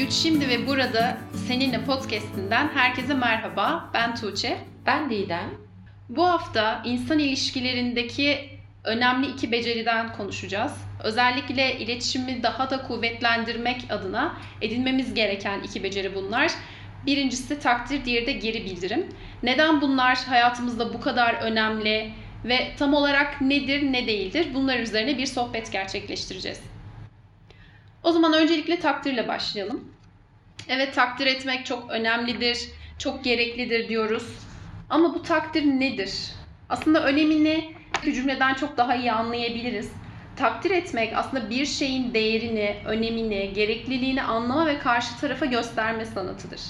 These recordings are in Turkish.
Güç Şimdi ve Burada Seninle Podcast'inden herkese merhaba. Ben Tuğçe. Ben Didem. Bu hafta insan ilişkilerindeki önemli iki beceriden konuşacağız. Özellikle iletişimi daha da kuvvetlendirmek adına edinmemiz gereken iki beceri bunlar. Birincisi takdir, diğeri de geri bildirim. Neden bunlar hayatımızda bu kadar önemli ve tam olarak nedir, ne değildir? Bunlar üzerine bir sohbet gerçekleştireceğiz. O zaman öncelikle takdirle başlayalım. Evet takdir etmek çok önemlidir, çok gereklidir diyoruz. Ama bu takdir nedir? Aslında önemini bir cümleden çok daha iyi anlayabiliriz. Takdir etmek aslında bir şeyin değerini, önemini, gerekliliğini anlama ve karşı tarafa gösterme sanatıdır.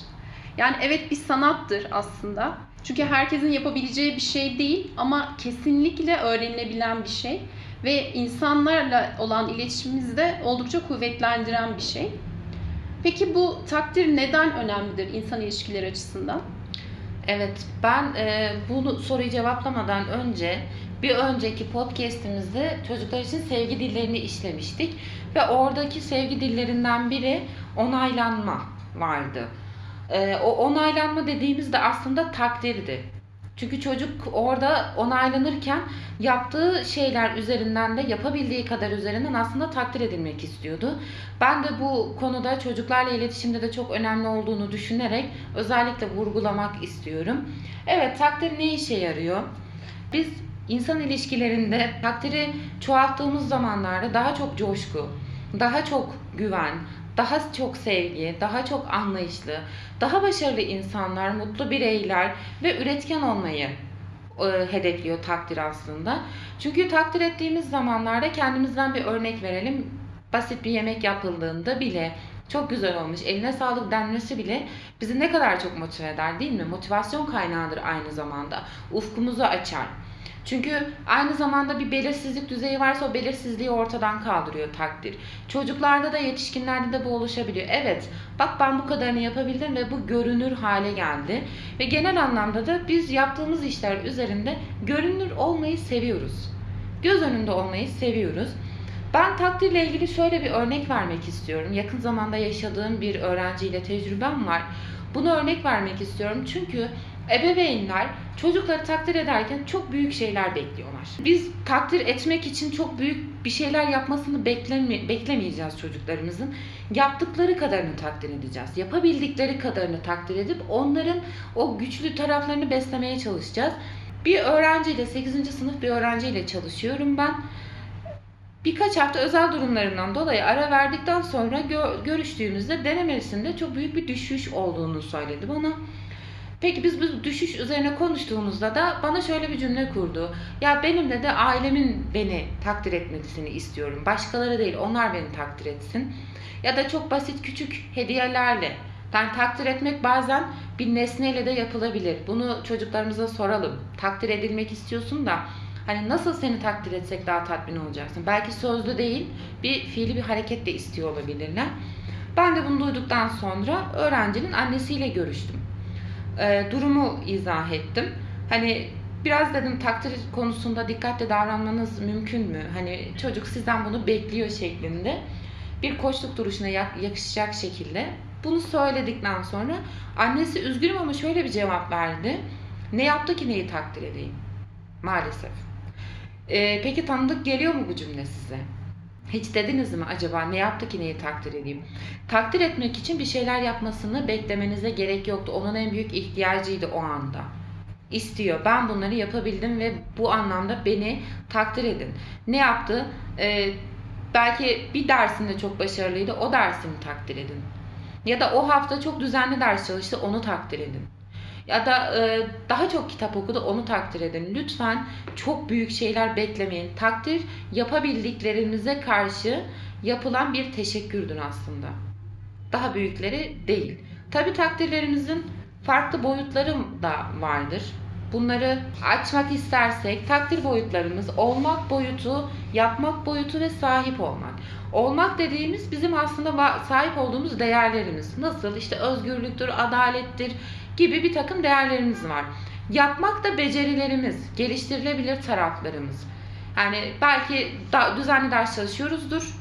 Yani evet bir sanattır aslında. Çünkü herkesin yapabileceği bir şey değil ama kesinlikle öğrenilebilen bir şey ve insanlarla olan iletişimimizi de oldukça kuvvetlendiren bir şey. Peki bu takdir neden önemlidir insan ilişkileri açısından? Evet, ben e, bu soruyu cevaplamadan önce bir önceki podcast'imizde çocuklar için sevgi dillerini işlemiştik ve oradaki sevgi dillerinden biri onaylanma vardı. E, o onaylanma dediğimizde aslında takdirdi. Çünkü çocuk orada onaylanırken yaptığı şeyler üzerinden de yapabildiği kadar üzerinden aslında takdir edilmek istiyordu. Ben de bu konuda çocuklarla iletişimde de çok önemli olduğunu düşünerek özellikle vurgulamak istiyorum. Evet takdir ne işe yarıyor? Biz insan ilişkilerinde takdiri çoğalttığımız zamanlarda daha çok coşku, daha çok güven, daha çok sevgi, daha çok anlayışlı, daha başarılı insanlar, mutlu bireyler ve üretken olmayı e, hedefliyor takdir aslında. Çünkü takdir ettiğimiz zamanlarda kendimizden bir örnek verelim. Basit bir yemek yapıldığında bile çok güzel olmuş, eline sağlık denmesi bile bizi ne kadar çok motive eder değil mi? Motivasyon kaynağıdır aynı zamanda. Ufkumuzu açar. Çünkü aynı zamanda bir belirsizlik düzeyi varsa o belirsizliği ortadan kaldırıyor takdir. Çocuklarda da yetişkinlerde de bu oluşabiliyor. Evet bak ben bu kadarını yapabildim ve bu görünür hale geldi. Ve genel anlamda da biz yaptığımız işler üzerinde görünür olmayı seviyoruz. Göz önünde olmayı seviyoruz. Ben takdirle ilgili şöyle bir örnek vermek istiyorum. Yakın zamanda yaşadığım bir öğrenciyle tecrübem var. Bunu örnek vermek istiyorum çünkü ebeveynler çocukları takdir ederken çok büyük şeyler bekliyorlar. Biz takdir etmek için çok büyük bir şeyler yapmasını bekleme, beklemeyeceğiz çocuklarımızın. Yaptıkları kadarını takdir edeceğiz. Yapabildikleri kadarını takdir edip onların o güçlü taraflarını beslemeye çalışacağız. Bir öğrenciyle 8. sınıf bir öğrenciyle çalışıyorum ben. Birkaç hafta özel durumlarından dolayı ara verdikten sonra gö- görüştüğümüzde denemesinde çok büyük bir düşüş olduğunu söyledi bana. Peki biz bu düşüş üzerine konuştuğumuzda da bana şöyle bir cümle kurdu. Ya benim de ailemin beni takdir etmesini istiyorum. Başkaları değil onlar beni takdir etsin. Ya da çok basit küçük hediyelerle. Ben takdir etmek bazen bir nesneyle de yapılabilir. Bunu çocuklarımıza soralım. Takdir edilmek istiyorsun da hani nasıl seni takdir etsek daha tatmin olacaksın? Belki sözlü değil bir fiili bir hareket de istiyor olabilirler. Ben de bunu duyduktan sonra öğrencinin annesiyle görüştüm e, durumu izah ettim. Hani biraz dedim takdir konusunda dikkatli davranmanız mümkün mü? Hani çocuk sizden bunu bekliyor şeklinde. Bir koçluk duruşuna yakışacak şekilde. Bunu söyledikten sonra annesi üzgünüm ama şöyle bir cevap verdi. Ne yaptı ki neyi takdir edeyim? Maalesef. Ee, peki tanıdık geliyor mu bu cümle size? Hiç dediniz mi acaba ne yaptı ki neyi takdir edeyim? Takdir etmek için bir şeyler yapmasını beklemenize gerek yoktu. Onun en büyük ihtiyacıydı o anda. İstiyor. Ben bunları yapabildim ve bu anlamda beni takdir edin. Ne yaptı? Ee, belki bir dersinde çok başarılıydı. O dersini takdir edin. Ya da o hafta çok düzenli ders çalıştı. Onu takdir edin ya da e, daha çok kitap okudu onu takdir edin. Lütfen çok büyük şeyler beklemeyin. Takdir yapabildiklerinize karşı yapılan bir teşekkürdür aslında. Daha büyükleri değil. Tabi takdirlerimizin farklı boyutları da vardır. Bunları açmak istersek takdir boyutlarımız olmak boyutu, yapmak boyutu ve sahip olmak. Olmak dediğimiz bizim aslında sahip olduğumuz değerlerimiz. Nasıl? İşte özgürlüktür, adalettir, gibi bir takım değerlerimiz var. Yapmak da becerilerimiz, geliştirilebilir taraflarımız. Yani belki da, düzenli ders çalışıyoruzdur.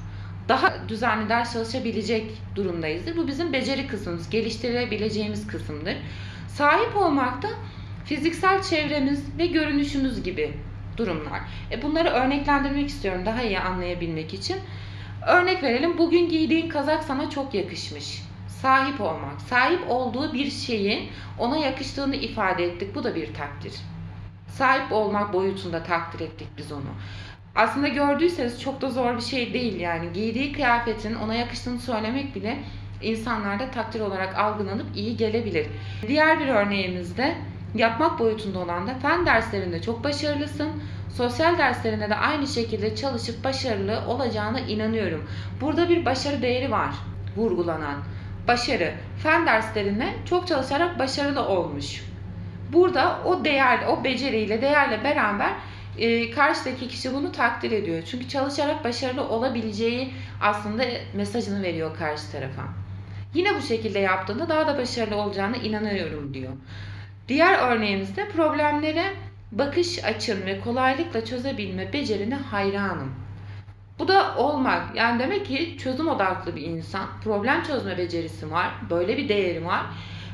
daha düzenli ders çalışabilecek durumdayızdır. Bu bizim beceri kısmımız, geliştirebileceğimiz kısımdır. Sahip olmak da fiziksel çevremiz ve görünüşümüz gibi durumlar. E bunları örneklendirmek istiyorum daha iyi anlayabilmek için. Örnek verelim. Bugün giydiğin kazak sana çok yakışmış. Sahip olmak. Sahip olduğu bir şeyin ona yakıştığını ifade ettik. Bu da bir takdir. Sahip olmak boyutunda takdir ettik biz onu. Aslında gördüyseniz çok da zor bir şey değil yani. Giydiği kıyafetin ona yakıştığını söylemek bile insanlarda takdir olarak algılanıp iyi gelebilir. Diğer bir örneğimizde yapmak boyutunda olan da fen derslerinde çok başarılısın. Sosyal derslerinde de aynı şekilde çalışıp başarılı olacağına inanıyorum. Burada bir başarı değeri var vurgulanan. Başarı. Fen derslerine çok çalışarak başarılı olmuş. Burada o değer, o beceriyle, değerle beraber e, karşıdaki kişi bunu takdir ediyor. Çünkü çalışarak başarılı olabileceği aslında mesajını veriyor karşı tarafa. Yine bu şekilde yaptığında daha da başarılı olacağına inanıyorum diyor. Diğer örneğimizde problemlere bakış açın ve kolaylıkla çözebilme becerine hayranım. Bu da olmak. Yani demek ki çözüm odaklı bir insan. Problem çözme becerisi var. Böyle bir değeri var.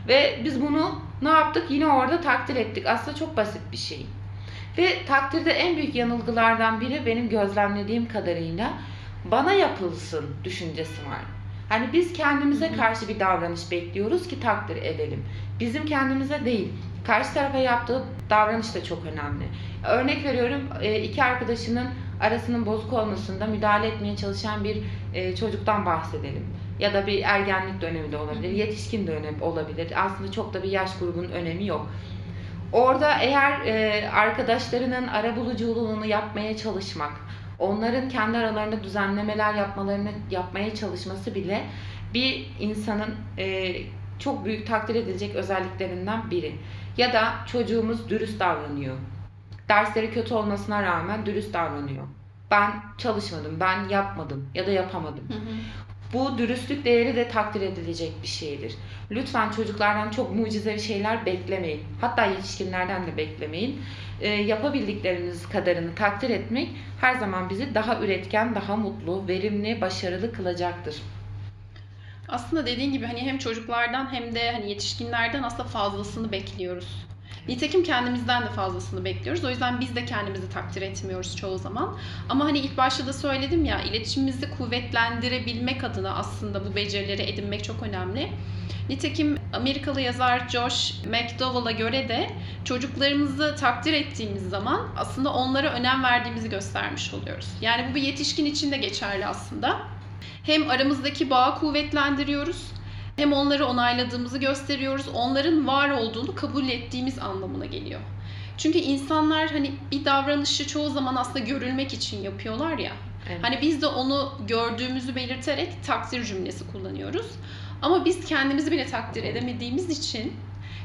Ve biz bunu ne yaptık? Yine orada takdir ettik. Aslında çok basit bir şey. Ve takdirde en büyük yanılgılardan biri benim gözlemlediğim kadarıyla bana yapılsın düşüncesi var. Hani biz kendimize karşı bir davranış bekliyoruz ki takdir edelim. Bizim kendimize değil. Karşı tarafa yaptığı davranış da çok önemli. Örnek veriyorum e, iki arkadaşının arasının bozuk olmasında müdahale etmeye çalışan bir e, çocuktan bahsedelim. Ya da bir ergenlik dönemi de olabilir, yetişkin dönemi olabilir. Aslında çok da bir yaş grubunun önemi yok. Orada eğer e, arkadaşlarının arabuluculuğunu yapmaya çalışmak, onların kendi aralarında düzenlemeler yapmalarını yapmaya çalışması bile bir insanın çok büyük takdir edilecek özelliklerinden biri. Ya da çocuğumuz dürüst davranıyor. Dersleri kötü olmasına rağmen dürüst davranıyor. Ben çalışmadım, ben yapmadım ya da yapamadım. Bu dürüstlük değeri de takdir edilecek bir şeydir. Lütfen çocuklardan çok mucizevi şeyler beklemeyin. Hatta yetişkinlerden de beklemeyin. E, yapabildikleriniz kadarını takdir etmek her zaman bizi daha üretken, daha mutlu, verimli, başarılı kılacaktır. Aslında dediğin gibi hani hem çocuklardan hem de hani yetişkinlerden aslında fazlasını bekliyoruz. Nitekim kendimizden de fazlasını bekliyoruz. O yüzden biz de kendimizi takdir etmiyoruz çoğu zaman. Ama hani ilk başta da söyledim ya iletişimimizi kuvvetlendirebilmek adına aslında bu becerileri edinmek çok önemli. Nitekim Amerikalı yazar Josh McDowell'a göre de çocuklarımızı takdir ettiğimiz zaman aslında onlara önem verdiğimizi göstermiş oluyoruz. Yani bu bir yetişkin için de geçerli aslında. Hem aramızdaki bağı kuvvetlendiriyoruz hem onları onayladığımızı gösteriyoruz. Onların var olduğunu kabul ettiğimiz anlamına geliyor. Çünkü insanlar hani bir davranışı çoğu zaman aslında görülmek için yapıyorlar ya. Evet. Hani biz de onu gördüğümüzü belirterek takdir cümlesi kullanıyoruz. Ama biz kendimizi bile takdir edemediğimiz için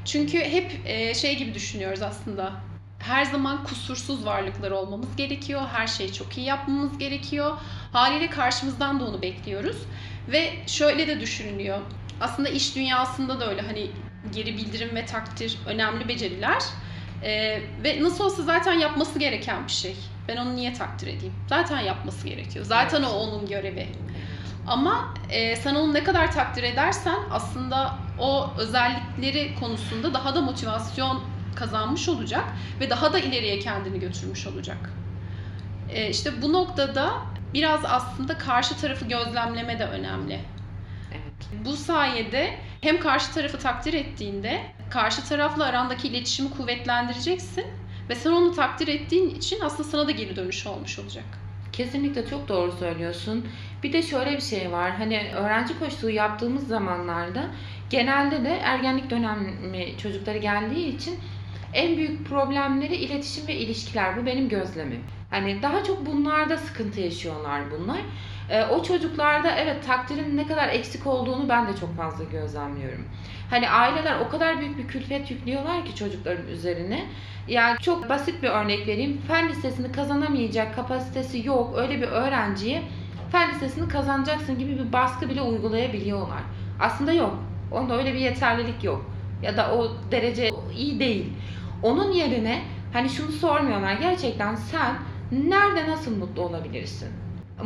çünkü hep şey gibi düşünüyoruz aslında. Her zaman kusursuz varlıklar olmamız gerekiyor. Her şeyi çok iyi yapmamız gerekiyor. Haliyle karşımızdan da onu bekliyoruz. Ve şöyle de düşünülüyor. Aslında iş dünyasında da öyle hani geri bildirim ve takdir önemli beceriler. Ee, ve nasıl olsa zaten yapması gereken bir şey. Ben onu niye takdir edeyim? Zaten yapması gerekiyor. Zaten o onun görevi. Ama e, sen onu ne kadar takdir edersen aslında o özellikleri konusunda daha da motivasyon kazanmış olacak ve daha da ileriye kendini götürmüş olacak. E, işte bu noktada biraz aslında karşı tarafı gözlemleme de önemli. Evet. Bu sayede hem karşı tarafı takdir ettiğinde karşı tarafla arandaki iletişimi kuvvetlendireceksin ve sen onu takdir ettiğin için aslında sana da geri dönüş olmuş olacak. Kesinlikle çok doğru söylüyorsun. Bir de şöyle bir şey var. Hani öğrenci koştuğu yaptığımız zamanlarda genelde de ergenlik dönemi çocukları geldiği için en büyük problemleri iletişim ve ilişkiler. Bu benim gözlemim. Hani daha çok bunlarda sıkıntı yaşıyorlar bunlar. Ee, o çocuklarda evet takdirin ne kadar eksik olduğunu ben de çok fazla gözlemliyorum. Hani aileler o kadar büyük bir külfet yüklüyorlar ki çocukların üzerine. Yani çok basit bir örnek vereyim. Fen lisesini kazanamayacak kapasitesi yok öyle bir öğrenciye fen lisesini kazanacaksın gibi bir baskı bile uygulayabiliyorlar. Aslında yok. Onda öyle bir yeterlilik yok. Ya da o derece iyi değil. Onun yerine hani şunu sormuyorlar. Gerçekten sen nerede nasıl mutlu olabilirsin?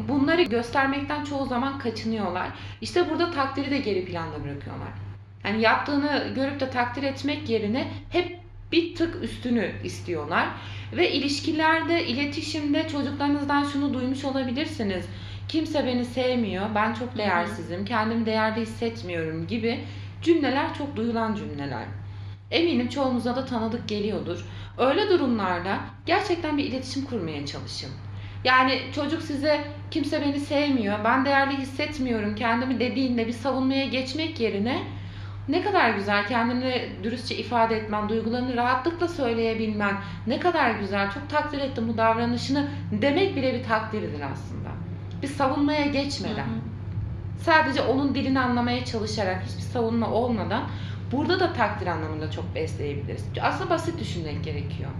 bunları göstermekten çoğu zaman kaçınıyorlar. İşte burada takdiri de geri planda bırakıyorlar. Yani yaptığını görüp de takdir etmek yerine hep bir tık üstünü istiyorlar. Ve ilişkilerde, iletişimde çocuklarınızdan şunu duymuş olabilirsiniz. Kimse beni sevmiyor, ben çok değersizim, kendimi değerli hissetmiyorum gibi cümleler çok duyulan cümleler. Eminim çoğunuza da tanıdık geliyordur. Öyle durumlarda gerçekten bir iletişim kurmaya çalışın. Yani çocuk size kimse beni sevmiyor, ben değerli hissetmiyorum kendimi dediğinde bir savunmaya geçmek yerine ne kadar güzel kendini dürüstçe ifade etmen, duygularını rahatlıkla söyleyebilmen, ne kadar güzel, çok takdir ettim bu davranışını demek bile bir takdirdir aslında. Bir savunmaya geçmeden, sadece onun dilini anlamaya çalışarak, hiçbir savunma olmadan burada da takdir anlamında çok besleyebiliriz. Aslında basit düşünmek gerekiyor.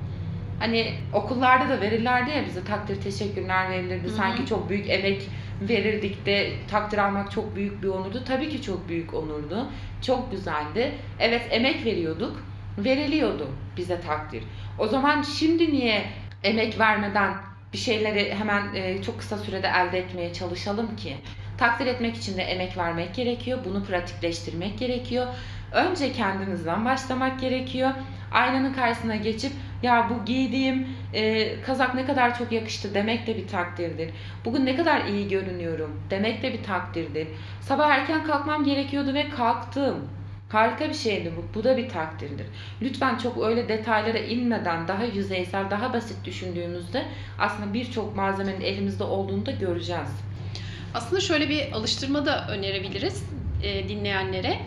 Hani okullarda da verirlerdi ya bize takdir teşekkürler verilirdi. Hı hı. Sanki çok büyük emek verirdik de takdir almak çok büyük bir onurdu. Tabii ki çok büyük onurdu. Çok güzeldi. Evet emek veriyorduk. Veriliyordu bize takdir. O zaman şimdi niye emek vermeden bir şeyleri hemen e, çok kısa sürede elde etmeye çalışalım ki? Takdir etmek için de emek vermek gerekiyor. Bunu pratikleştirmek gerekiyor. Önce kendinizden başlamak gerekiyor. Aynanın karşısına geçip ya bu giydiğim e, kazak ne kadar çok yakıştı demek de bir takdirdir. Bugün ne kadar iyi görünüyorum demek de bir takdirdir. Sabah erken kalkmam gerekiyordu ve kalktım. Harika bir şeydi bu. Bu da bir takdirdir. Lütfen çok öyle detaylara inmeden daha yüzeysel, daha basit düşündüğümüzde aslında birçok malzemenin elimizde olduğunu da göreceğiz. Aslında şöyle bir alıştırma da önerebiliriz e, dinleyenlere.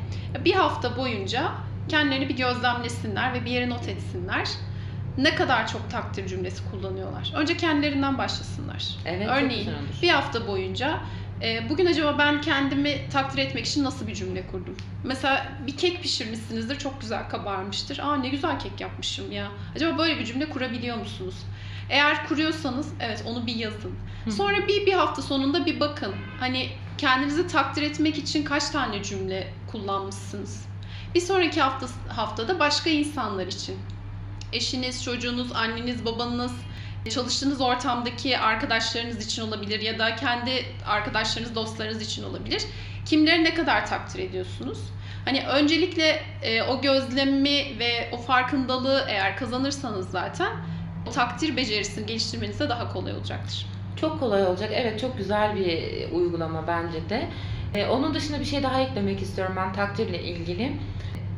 Bir hafta boyunca kendilerini bir gözlemlesinler ve bir yere not etsinler. Ne kadar çok takdir cümlesi kullanıyorlar. Önce kendilerinden başlasınlar. Evet, Örneğin bir hafta boyunca e, bugün acaba ben kendimi takdir etmek için nasıl bir cümle kurdum? Mesela bir kek pişirmişsinizdir, çok güzel kabarmıştır. Aa ne güzel kek yapmışım ya. Acaba böyle bir cümle kurabiliyor musunuz? Eğer kuruyorsanız evet onu bir yazın. Hı. Sonra bir bir hafta sonunda bir bakın. Hani kendinizi takdir etmek için kaç tane cümle kullanmışsınız? Bir sonraki hafta haftada başka insanlar için. Eşiniz, çocuğunuz, anneniz, babanız, çalıştığınız ortamdaki arkadaşlarınız için olabilir ya da kendi arkadaşlarınız, dostlarınız için olabilir. Kimleri ne kadar takdir ediyorsunuz? Hani öncelikle e, o gözlemi ve o farkındalığı eğer kazanırsanız zaten o takdir becerisini geliştirmeniz de daha kolay olacaktır. Çok kolay olacak. Evet çok güzel bir uygulama bence de. Ee, onun dışında bir şey daha eklemek istiyorum ben takdirle ilgili.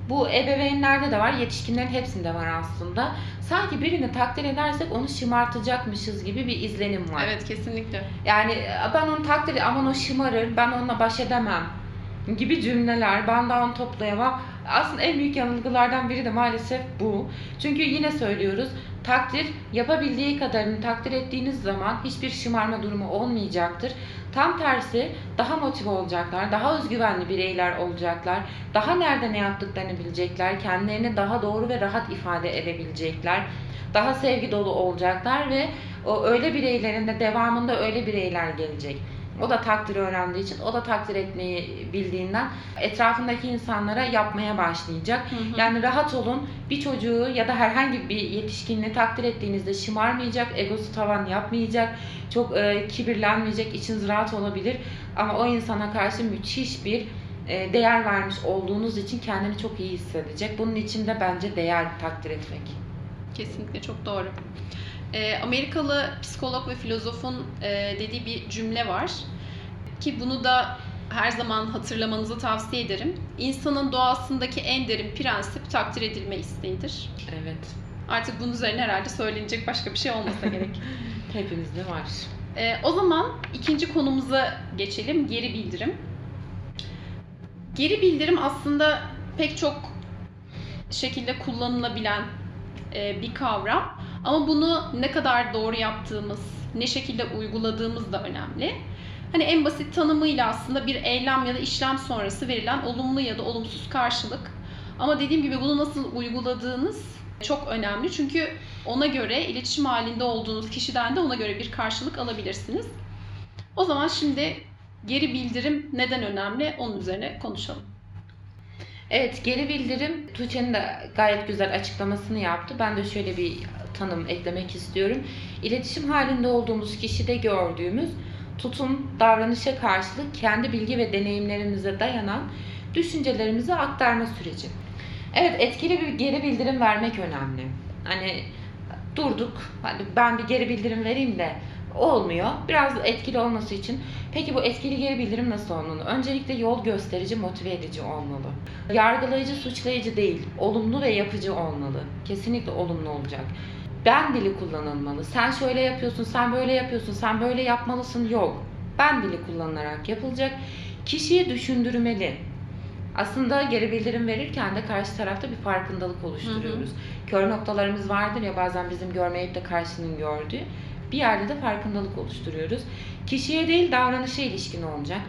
Bu ebeveynlerde de var, yetişkinlerin hepsinde var aslında. Sanki birini takdir edersek onu şımartacakmışız gibi bir izlenim var. Evet kesinlikle. Yani ben onu takdir aman o şımarır, ben onunla baş edemem gibi cümleler, ben daha onu toplayamam. Aslında en büyük yanılgılardan biri de maalesef bu. Çünkü yine söylüyoruz, takdir yapabildiği kadarını takdir ettiğiniz zaman hiçbir şımarma durumu olmayacaktır. Tam tersi daha motive olacaklar, daha özgüvenli bireyler olacaklar, daha nerede ne yaptıklarını bilecekler, kendilerini daha doğru ve rahat ifade edebilecekler, daha sevgi dolu olacaklar ve o öyle bireylerin de devamında öyle bireyler gelecek. O da takdir öğrendiği için, o da takdir etmeyi bildiğinden etrafındaki insanlara yapmaya başlayacak. Hı hı. Yani rahat olun. Bir çocuğu ya da herhangi bir yetişkinini takdir ettiğinizde şımarmayacak, egosu tavan yapmayacak, çok e, kibirlenmeyecek, içiniz rahat olabilir. Ama o insana karşı müthiş bir e, değer vermiş olduğunuz için kendini çok iyi hissedecek. Bunun için de bence değer takdir etmek. Kesinlikle çok doğru. Ee, Amerikalı psikolog ve filozofun e, dediği bir cümle var ki bunu da her zaman hatırlamanızı tavsiye ederim. İnsanın doğasındaki en derin prensip takdir edilme isteğidir. Evet. Artık bunun üzerine herhalde söylenecek başka bir şey olmasa gerek. Hepimizde var. Ee, o zaman ikinci konumuza geçelim. Geri bildirim. Geri bildirim aslında pek çok şekilde kullanılabilen e, bir kavram. Ama bunu ne kadar doğru yaptığımız, ne şekilde uyguladığımız da önemli. Hani en basit tanımıyla aslında bir eylem ya da işlem sonrası verilen olumlu ya da olumsuz karşılık. Ama dediğim gibi bunu nasıl uyguladığınız çok önemli. Çünkü ona göre iletişim halinde olduğunuz kişiden de ona göre bir karşılık alabilirsiniz. O zaman şimdi geri bildirim neden önemli onun üzerine konuşalım. Evet, geri bildirim Tuğçe'nin de gayet güzel açıklamasını yaptı. Ben de şöyle bir tanım eklemek istiyorum. İletişim halinde olduğumuz kişide gördüğümüz tutum, davranışa karşılık kendi bilgi ve deneyimlerimize dayanan düşüncelerimizi aktarma süreci. Evet etkili bir geri bildirim vermek önemli. Hani durduk, hani ben bir geri bildirim vereyim de olmuyor. Biraz etkili olması için. Peki bu etkili geri bildirim nasıl olmalı? Öncelikle yol gösterici, motive edici olmalı. Yargılayıcı, suçlayıcı değil, olumlu ve yapıcı olmalı. Kesinlikle olumlu olacak. Ben dili kullanılmalı. Sen şöyle yapıyorsun, sen böyle yapıyorsun, sen böyle yapmalısın yok. Ben dili kullanılarak yapılacak. Kişiyi düşündürmeli. Aslında geri bildirim verirken de karşı tarafta bir farkındalık oluşturuyoruz. Kör noktalarımız vardır ya bazen bizim görmeyip de karşının gördüğü. Bir yerde de farkındalık oluşturuyoruz. Kişiye değil davranışa ilişkin olacak.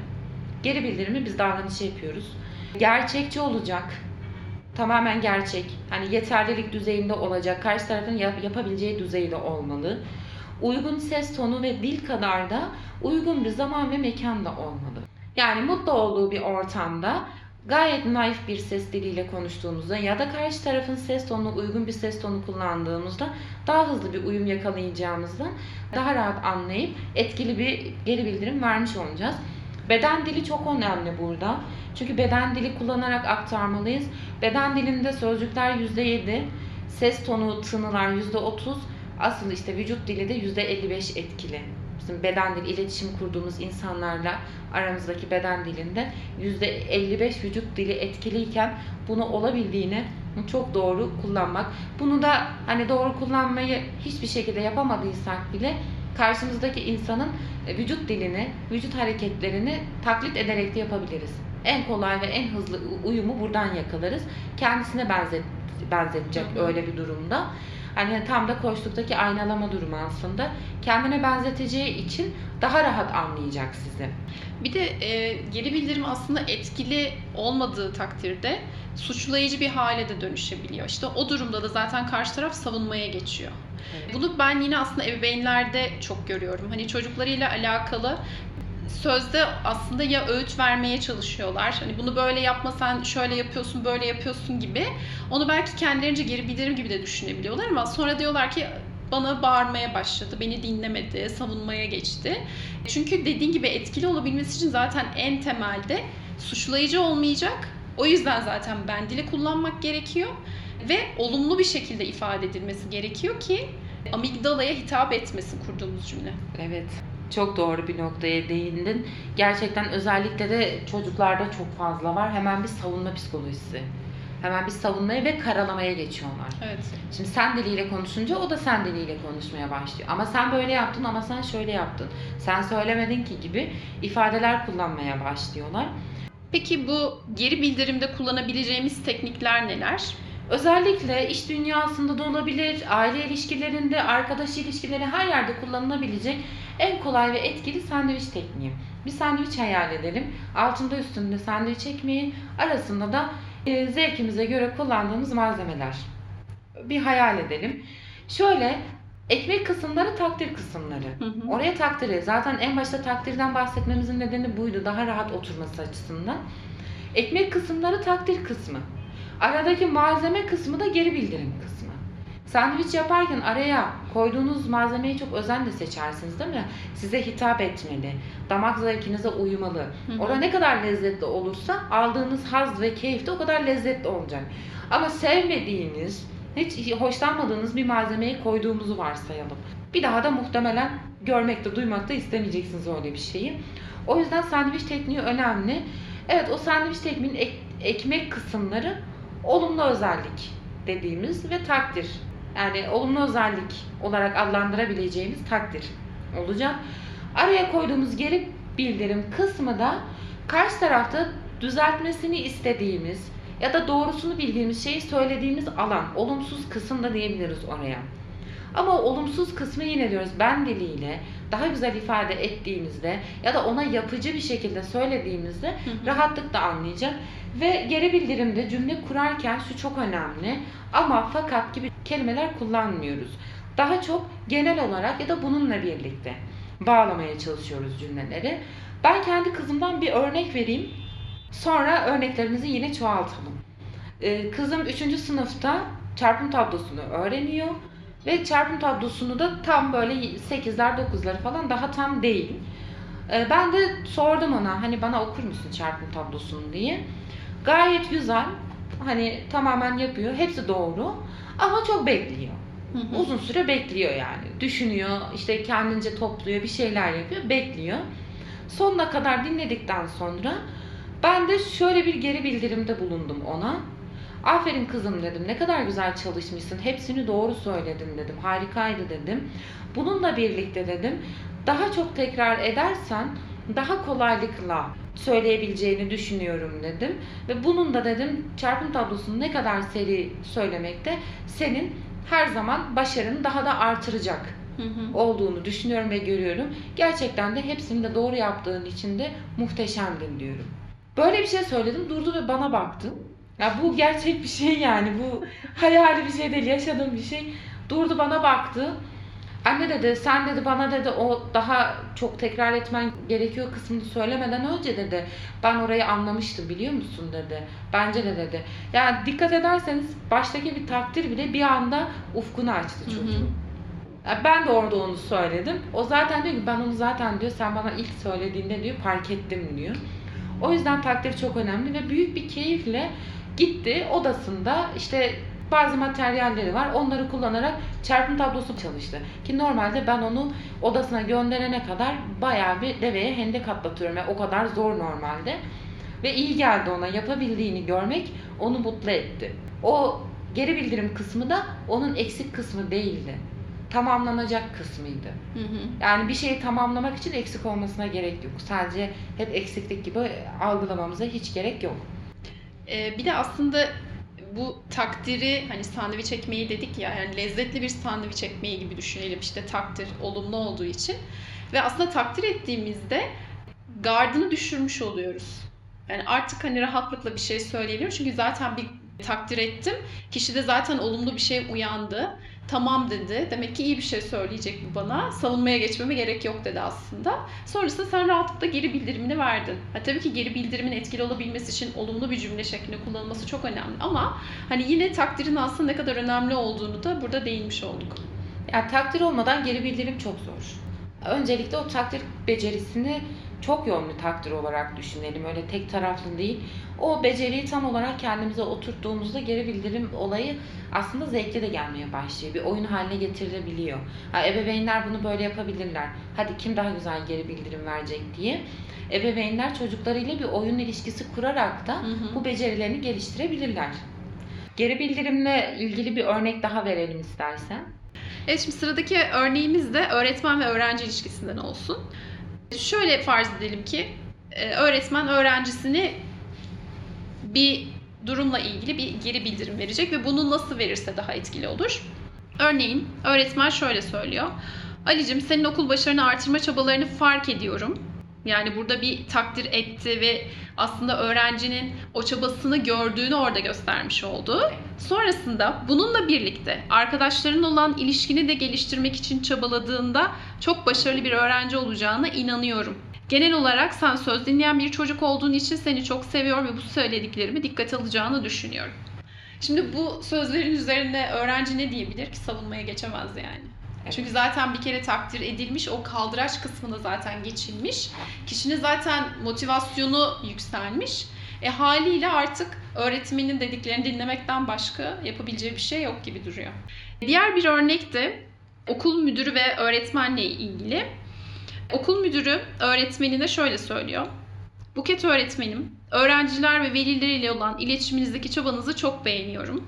Geri bildirimi biz davranışa yapıyoruz. Gerçekçi olacak. Tamamen gerçek. Hani yeterlilik düzeyinde olacak. Karşı tarafın yap- yapabileceği düzeyde olmalı. Uygun ses tonu ve dil kadar da uygun bir zaman ve mekanda olmalı. Yani mutlu olduğu bir ortamda gayet naif bir ses diliyle konuştuğumuzda ya da karşı tarafın ses tonuna uygun bir ses tonu kullandığımızda daha hızlı bir uyum yakalayacağımızdan daha rahat anlayıp etkili bir geri bildirim vermiş olacağız. Beden dili çok önemli burada. Çünkü beden dili kullanarak aktarmalıyız. Beden dilinde sözcükler %7, ses tonu, tınılar %30, asıl işte vücut dili de %55 etkili. Bizim beden dili, iletişim kurduğumuz insanlarla aramızdaki beden dilinde %55 vücut dili etkiliyken bunu olabildiğine çok doğru kullanmak. Bunu da hani doğru kullanmayı hiçbir şekilde yapamadıysak bile karşımızdaki insanın e, vücut dilini, vücut hareketlerini taklit ederek de yapabiliriz. En kolay ve en hızlı uyumu buradan yakalarız. Kendisine benzet, benzetecek öyle bir durumda. Hani tam da koştuktaki aynalama durumu aslında. Kendine benzeteceği için daha rahat anlayacak sizi. Bir de e, geri bildirim aslında etkili olmadığı takdirde suçlayıcı bir hale de dönüşebiliyor. İşte o durumda da zaten karşı taraf savunmaya geçiyor. Bunu ben yine aslında ebeveynlerde çok görüyorum. Hani çocuklarıyla alakalı sözde aslında ya öğüt vermeye çalışıyorlar. Hani bunu böyle yapma sen şöyle yapıyorsun, böyle yapıyorsun gibi. Onu belki kendilerince geri bildirim gibi de düşünebiliyorlar ama sonra diyorlar ki bana bağırmaya başladı, beni dinlemedi, savunmaya geçti. Çünkü dediğin gibi etkili olabilmesi için zaten en temelde suçlayıcı olmayacak. O yüzden zaten ben dili kullanmak gerekiyor ve olumlu bir şekilde ifade edilmesi gerekiyor ki amigdalaya hitap etmesin kurduğumuz cümle. Evet. Çok doğru bir noktaya değindin. Gerçekten özellikle de çocuklarda çok fazla var. Hemen bir savunma psikolojisi. Hemen bir savunmaya ve karalamaya geçiyorlar. Evet. Şimdi sen diliyle konuşunca o da sen diliyle konuşmaya başlıyor. Ama sen böyle yaptın ama sen şöyle yaptın. Sen söylemedin ki gibi ifadeler kullanmaya başlıyorlar. Peki bu geri bildirimde kullanabileceğimiz teknikler neler? Özellikle iş dünyasında da olabilir, aile ilişkilerinde, arkadaş ilişkileri her yerde kullanılabilecek en kolay ve etkili sandviç tekniği. Bir sandviç hayal edelim. Altında üstünde sandviç ekmeği, arasında da e, zevkimize göre kullandığımız malzemeler. Bir hayal edelim. Şöyle ekmek kısımları takdir kısımları. Hı hı. Oraya takdiri. Zaten en başta takdirden bahsetmemizin nedeni buydu. Daha rahat oturması açısından. Ekmek kısımları takdir kısmı. Aradaki malzeme kısmı da geri bildirim kısmı. Sandviç yaparken araya koyduğunuz malzemeyi çok özenle seçersiniz değil mi? Size hitap etmeli. Damak zevkinize uymalı. Hı hı. Orada ne kadar lezzetli olursa aldığınız haz ve keyif de o kadar lezzetli olacak. Ama sevmediğiniz, hiç hoşlanmadığınız bir malzemeyi koyduğumuzu varsayalım. Bir daha da muhtemelen görmekte, duymakta istemeyeceksiniz öyle bir şeyi. O yüzden sandviç tekniği önemli. Evet o sandviç tekniğinin ek- ekmek kısımları olumlu özellik dediğimiz ve takdir. Yani olumlu özellik olarak adlandırabileceğimiz takdir olacak. Araya koyduğumuz geri bildirim kısmı da karşı tarafta düzeltmesini istediğimiz ya da doğrusunu bildiğimiz şeyi söylediğimiz alan, olumsuz kısım da diyebiliriz oraya. Ama olumsuz kısmı yine diyoruz ben diliyle daha güzel ifade ettiğimizde ya da ona yapıcı bir şekilde söylediğimizde Hı hı. rahatlıkla anlayacak. Ve geri bildirimde cümle kurarken şu çok önemli ama fakat gibi kelimeler kullanmıyoruz. Daha çok genel olarak ya da bununla birlikte bağlamaya çalışıyoruz cümleleri. Ben kendi kızımdan bir örnek vereyim. Sonra örneklerimizi yine çoğaltalım. Ee, kızım 3. sınıfta çarpım tablosunu öğreniyor. Ve çarpım tablosunu da tam böyle 8'ler 9'ları falan daha tam değil. Ee, ben de sordum ona hani bana okur musun çarpım tablosunu diye. Gayet güzel. Hani tamamen yapıyor. Hepsi doğru. Ama çok bekliyor. Hı hı. Uzun süre bekliyor yani. Düşünüyor, işte kendince topluyor, bir şeyler yapıyor, bekliyor. Sonuna kadar dinledikten sonra ben de şöyle bir geri bildirimde bulundum ona. Aferin kızım dedim. Ne kadar güzel çalışmışsın. Hepsini doğru söyledin dedim. Harikaydı dedim. Bununla birlikte dedim. Daha çok tekrar edersen daha kolaylıkla söyleyebileceğini düşünüyorum dedim. Ve bunun da dedim çarpım tablosunu ne kadar seri söylemekte senin her zaman başarını daha da artıracak Hı hı. olduğunu düşünüyorum ve görüyorum. Gerçekten de hepsini de doğru yaptığın için de muhteşemdin diyorum. Böyle bir şey söyledim durdu ve bana baktı. Ya bu gerçek bir şey yani bu hayali bir şey değil yaşadığım bir şey. Durdu bana baktı. Anne dedi sen dedi bana dedi o daha çok tekrar etmen gerekiyor kısmını söylemeden önce dedi ben orayı anlamıştım biliyor musun dedi. Bence de dedi. Yani dikkat ederseniz baştaki bir takdir bile bir anda ufkunu açtı çocuğun. Ben de orada onu söyledim. O zaten diyor ki ben onu zaten diyor sen bana ilk söylediğinde diyor fark ettim diyor. O yüzden takdir çok önemli ve büyük bir keyifle gitti odasında işte bazı materyalleri var. Onları kullanarak çarpım tablosu çalıştı. Ki normalde ben onu odasına gönderene kadar bayağı bir deveye hendek atlatıyorum. Yani o kadar zor normalde. Ve iyi geldi ona. Yapabildiğini görmek onu mutlu etti. O geri bildirim kısmı da onun eksik kısmı değildi. Tamamlanacak kısmıydı. Hı hı. Yani bir şeyi tamamlamak için eksik olmasına gerek yok. Sadece hep eksiklik gibi algılamamıza hiç gerek yok. Ee, bir de aslında bu takdiri hani sandviç ekmeği dedik ya yani lezzetli bir sandviç ekmeği gibi düşünelim işte takdir olumlu olduğu için ve aslında takdir ettiğimizde gardını düşürmüş oluyoruz. Yani artık hani rahatlıkla bir şey söyleyebiliyorum çünkü zaten bir takdir ettim. Kişi de zaten olumlu bir şey uyandı. Tamam dedi. Demek ki iyi bir şey söyleyecek bu bana. Savunmaya geçmeme gerek yok dedi aslında. Sonrasında sen rahatlıkla geri bildirimini verdin. Ha, tabii ki geri bildirimin etkili olabilmesi için olumlu bir cümle şeklinde kullanılması çok önemli. Ama hani yine takdirin aslında ne kadar önemli olduğunu da burada değinmiş olduk. Yani takdir olmadan geri bildirim çok zor. Öncelikle o takdir becerisini çok yönlü takdir olarak düşünelim. Öyle tek taraflı değil. O beceriyi tam olarak kendimize oturttuğumuzda geri bildirim olayı aslında zevkli de gelmeye başlıyor. Bir oyun haline getirilebiliyor. Ha, ebeveynler bunu böyle yapabilirler. Hadi kim daha güzel geri bildirim verecek diye. Ebeveynler çocuklarıyla bir oyun ilişkisi kurarak da Hı hı. bu becerilerini geliştirebilirler. Geri bildirimle ilgili bir örnek daha verelim istersen. Evet şimdi sıradaki örneğimiz de öğretmen ve öğrenci ilişkisinden olsun. Şöyle farz edelim ki e, öğretmen öğrencisini bir durumla ilgili bir geri bildirim verecek ve bunu nasıl verirse daha etkili olur. Örneğin öğretmen şöyle söylüyor. Alicim senin okul başarını artırma çabalarını fark ediyorum. Yani burada bir takdir etti ve aslında öğrencinin o çabasını gördüğünü orada göstermiş oldu. Sonrasında bununla birlikte arkadaşların olan ilişkini de geliştirmek için çabaladığında çok başarılı bir öğrenci olacağına inanıyorum. Genel olarak sen söz dinleyen bir çocuk olduğun için seni çok seviyor ve bu söylediklerimi dikkate alacağını düşünüyorum. Şimdi bu sözlerin üzerine öğrenci ne diyebilir ki savunmaya geçemez yani. Evet. Çünkü zaten bir kere takdir edilmiş, o kaldıraç kısmına zaten geçilmiş. Kişinin zaten motivasyonu yükselmiş. E haliyle artık öğretmenin dediklerini dinlemekten başka yapabileceği bir şey yok gibi duruyor. Diğer bir örnek de okul müdürü ve öğretmenle ilgili. Okul müdürü öğretmenine şöyle söylüyor. Buket öğretmenim, öğrenciler ve velileriyle olan iletişiminizdeki çabanızı çok beğeniyorum.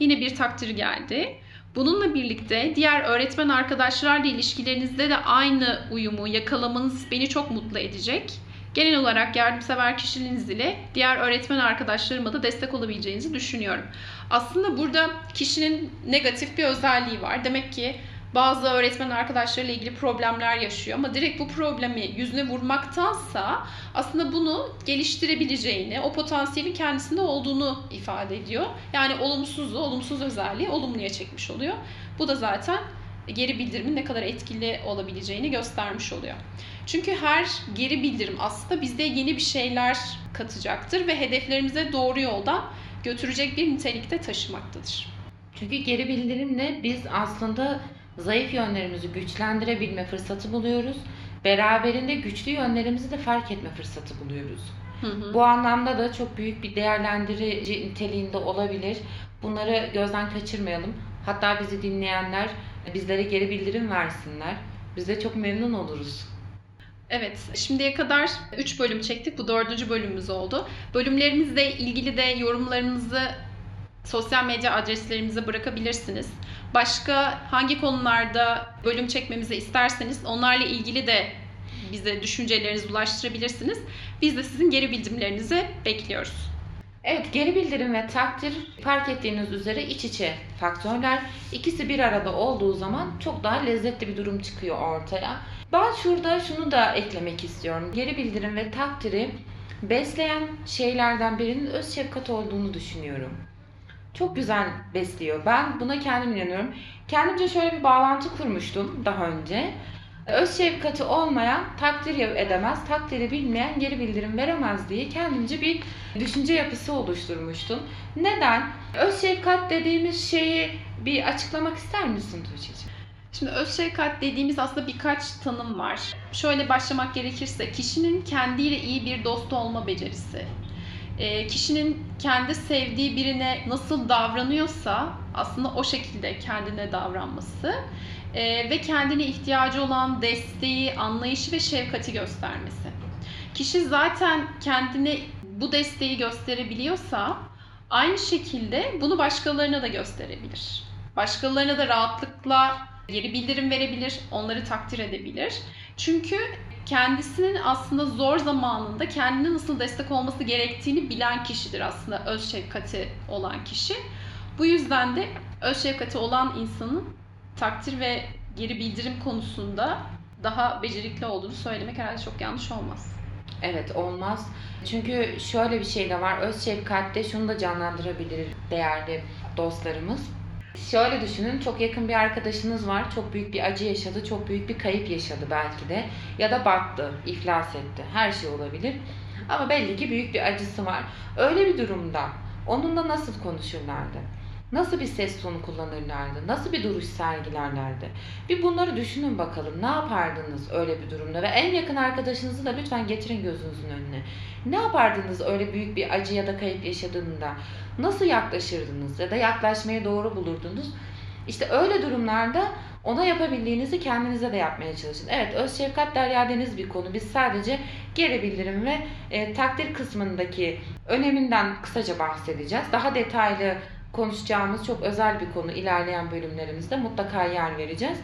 Yine bir takdir geldi. Bununla birlikte diğer öğretmen arkadaşlarla ilişkilerinizde de aynı uyumu yakalamanız beni çok mutlu edecek. Genel olarak yardımsever kişiliğiniz ile diğer öğretmen arkadaşlarıma da destek olabileceğinizi düşünüyorum. Aslında burada kişinin negatif bir özelliği var. Demek ki bazı öğretmen arkadaşlarıyla ilgili problemler yaşıyor ama direkt bu problemi yüzüne vurmaktansa aslında bunu geliştirebileceğini, o potansiyelin kendisinde olduğunu ifade ediyor. Yani olumsuzu, olumsuz özelliği olumluya çekmiş oluyor. Bu da zaten geri bildirimin ne kadar etkili olabileceğini göstermiş oluyor. Çünkü her geri bildirim aslında bizde yeni bir şeyler katacaktır ve hedeflerimize doğru yolda götürecek bir nitelikte taşımaktadır. Çünkü geri bildirimle biz aslında zayıf yönlerimizi güçlendirebilme fırsatı buluyoruz beraberinde güçlü yönlerimizi de fark etme fırsatı buluyoruz. Hı hı. Bu anlamda da çok büyük bir değerlendirici niteliğinde olabilir. Bunları gözden kaçırmayalım. Hatta bizi dinleyenler bizlere geri bildirim versinler. Biz de çok memnun oluruz. Evet, şimdiye kadar 3 bölüm çektik. Bu dördüncü bölümümüz oldu. Bölümlerimizle ilgili de yorumlarınızı sosyal medya adreslerimize bırakabilirsiniz. Başka hangi konularda bölüm çekmemizi isterseniz onlarla ilgili de bize düşüncelerinizi ulaştırabilirsiniz. Biz de sizin geri bildirimlerinizi bekliyoruz. Evet, geri bildirim ve takdir fark ettiğiniz üzere iç içe faktörler. İkisi bir arada olduğu zaman çok daha lezzetli bir durum çıkıyor ortaya. Ben şurada şunu da eklemek istiyorum. Geri bildirim ve takdiri besleyen şeylerden birinin öz şefkat olduğunu düşünüyorum. Çok güzel besliyor. Ben buna kendim inanıyorum. Kendimce şöyle bir bağlantı kurmuştum daha önce. Öz şefkati olmayan takdir edemez, takdiri bilmeyen geri bildirim veremez diye kendimce bir düşünce yapısı oluşturmuştum. Neden? Öz şefkat dediğimiz şeyi bir açıklamak ister misin Tuğçe'ciğim? Şimdi öz şefkat dediğimiz aslında birkaç tanım var. Şöyle başlamak gerekirse kişinin kendiyle iyi bir dost olma becerisi. E, kişinin kendi sevdiği birine nasıl davranıyorsa aslında o şekilde kendine davranması e, ve kendine ihtiyacı olan desteği, anlayışı ve şefkati göstermesi. Kişi zaten kendine bu desteği gösterebiliyorsa aynı şekilde bunu başkalarına da gösterebilir. Başkalarına da rahatlıkla geri bildirim verebilir, onları takdir edebilir. Çünkü kendisinin aslında zor zamanında kendine nasıl destek olması gerektiğini bilen kişidir aslında öz şefkati olan kişi. Bu yüzden de öz şefkati olan insanın takdir ve geri bildirim konusunda daha becerikli olduğunu söylemek herhalde çok yanlış olmaz. Evet olmaz. Çünkü şöyle bir şey de var. Öz şefkatte şunu da canlandırabilir değerli dostlarımız. Şöyle düşünün, çok yakın bir arkadaşınız var, çok büyük bir acı yaşadı, çok büyük bir kayıp yaşadı belki de. Ya da battı, iflas etti, her şey olabilir. Ama belli ki büyük bir acısı var. Öyle bir durumda onunla nasıl konuşurlardı? Nasıl bir ses tonu kullanırlardı? Nasıl bir duruş sergilerlerdi? Bir bunları düşünün bakalım. Ne yapardınız öyle bir durumda? Ve en yakın arkadaşınızı da lütfen getirin gözünüzün önüne. Ne yapardınız öyle büyük bir acı ya da kayıp yaşadığında? Nasıl yaklaşırdınız ya da yaklaşmayı doğru bulurdunuz? İşte öyle durumlarda ona yapabildiğinizi kendinize de yapmaya çalışın. Evet öz şefkat derya deniz bir konu. Biz sadece geri bildirim ve e, takdir kısmındaki öneminden kısaca bahsedeceğiz. Daha detaylı konuşacağımız çok özel bir konu ilerleyen bölümlerimizde mutlaka yer vereceğiz.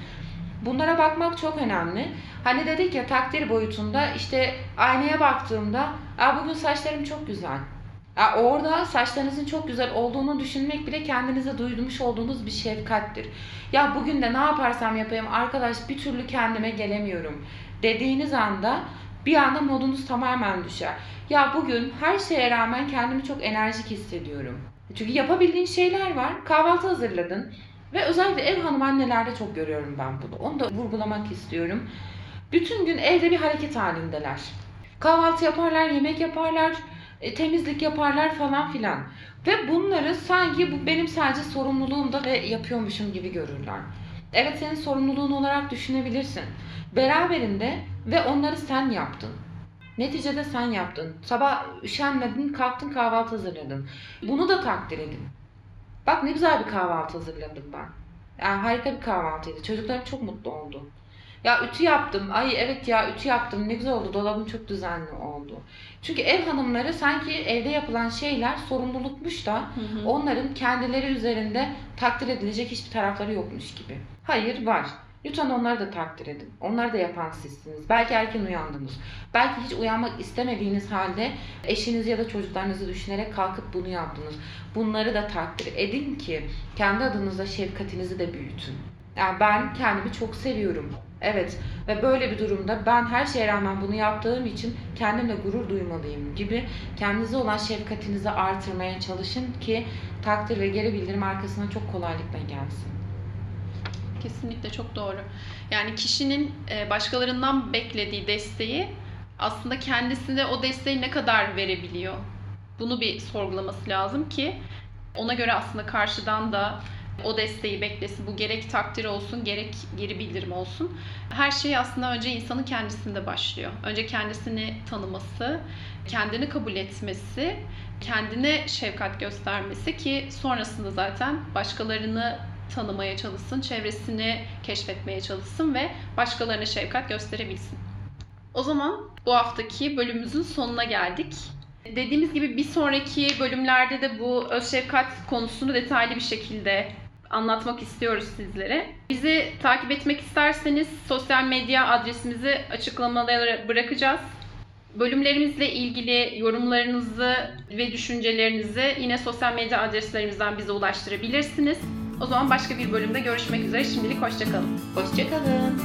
Bunlara bakmak çok önemli. Hani dedik ya takdir boyutunda işte aynaya baktığımda Aa, bugün saçlarım çok güzel. Aa, orada saçlarınızın çok güzel olduğunu düşünmek bile kendinize duymuş olduğunuz bir şefkattir. Ya bugün de ne yaparsam yapayım arkadaş bir türlü kendime gelemiyorum dediğiniz anda bir anda modunuz tamamen düşer. Ya bugün her şeye rağmen kendimi çok enerjik hissediyorum. Çünkü yapabildiğin şeyler var. Kahvaltı hazırladın. Ve özellikle ev hanım annelerde çok görüyorum ben bunu. Onu da vurgulamak istiyorum. Bütün gün evde bir hareket halindeler. Kahvaltı yaparlar, yemek yaparlar, e, temizlik yaparlar falan filan. Ve bunları sanki bu benim sadece sorumluluğumda ve yapıyormuşum gibi görürler. Evet senin sorumluluğun olarak düşünebilirsin. Beraberinde ve onları sen yaptın. Neticede sen yaptın. Sabah üşenmedin, kalktın kahvaltı hazırladın. Bunu da takdir edin. Bak ne güzel bir kahvaltı hazırladım ben. Yani harika bir kahvaltıydı. Çocuklarım çok mutlu oldu. Ya ütü yaptım. Ay evet ya ütü yaptım. Ne güzel oldu. Dolabım çok düzenli oldu. Çünkü ev hanımları sanki evde yapılan şeyler sorumlulukmuş da Hı hı. onların kendileri üzerinde takdir edilecek hiçbir tarafları yokmuş gibi. Hayır var. Lütfen onları da takdir edin. Onları da yapan sizsiniz. Belki erken uyandınız. Belki hiç uyanmak istemediğiniz halde eşiniz ya da çocuklarınızı düşünerek kalkıp bunu yaptınız. Bunları da takdir edin ki kendi adınıza şefkatinizi de büyütün. Yani ben kendimi çok seviyorum. Evet ve böyle bir durumda ben her şeye rağmen bunu yaptığım için kendimle gurur duymalıyım gibi kendinize olan şefkatinizi artırmaya çalışın ki takdir ve geri bildirim arkasına çok kolaylıkla gelsin. Kesinlikle çok doğru. Yani kişinin e, başkalarından beklediği desteği aslında kendisine o desteği ne kadar verebiliyor? Bunu bir sorgulaması lazım ki ona göre aslında karşıdan da o desteği beklesin. Bu gerek takdir olsun, gerek geri bildirim olsun. Her şey aslında önce insanın kendisinde başlıyor. Önce kendisini tanıması, kendini kabul etmesi, kendine şefkat göstermesi ki sonrasında zaten başkalarını tanımaya çalışsın, çevresini keşfetmeye çalışsın ve başkalarına şefkat gösterebilsin. O zaman bu haftaki bölümümüzün sonuna geldik. Dediğimiz gibi bir sonraki bölümlerde de bu öz şefkat konusunu detaylı bir şekilde anlatmak istiyoruz sizlere. Bizi takip etmek isterseniz sosyal medya adresimizi açıklamalara bırakacağız. Bölümlerimizle ilgili yorumlarınızı ve düşüncelerinizi yine sosyal medya adreslerimizden bize ulaştırabilirsiniz. O zaman başka bir bölümde görüşmek üzere. Şimdilik hoşçakalın. Hoşçakalın.